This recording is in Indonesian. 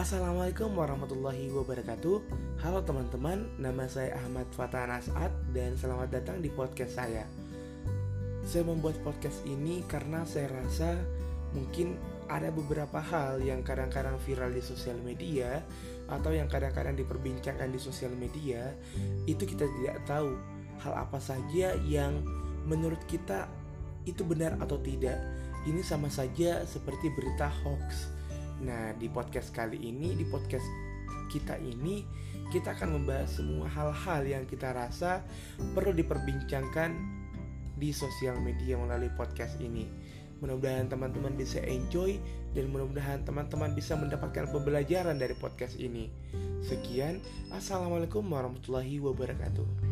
Assalamualaikum warahmatullahi wabarakatuh. Halo teman-teman, nama saya Ahmad Fatah Nasat Dan selamat datang di podcast saya. Saya membuat podcast ini karena saya rasa Mungkin ada beberapa hal yang kadang-kadang viral di sosial media Atau yang kadang-kadang diperbincangkan di sosial media Itu kita tidak tahu Hal apa saja yang menurut kita itu benar atau tidak. Ini sama saja seperti berita hoax Nah, di podcast kali ini, di podcast kita ini, kita akan membahas semua hal-hal yang kita rasa perlu diperbincangkan di sosial media melalui podcast ini. Mudah-mudahan teman-teman bisa enjoy dan mudah-mudahan teman-teman bisa mendapatkan pembelajaran dari podcast ini. Sekian, Assalamualaikum warahmatullahi wabarakatuh.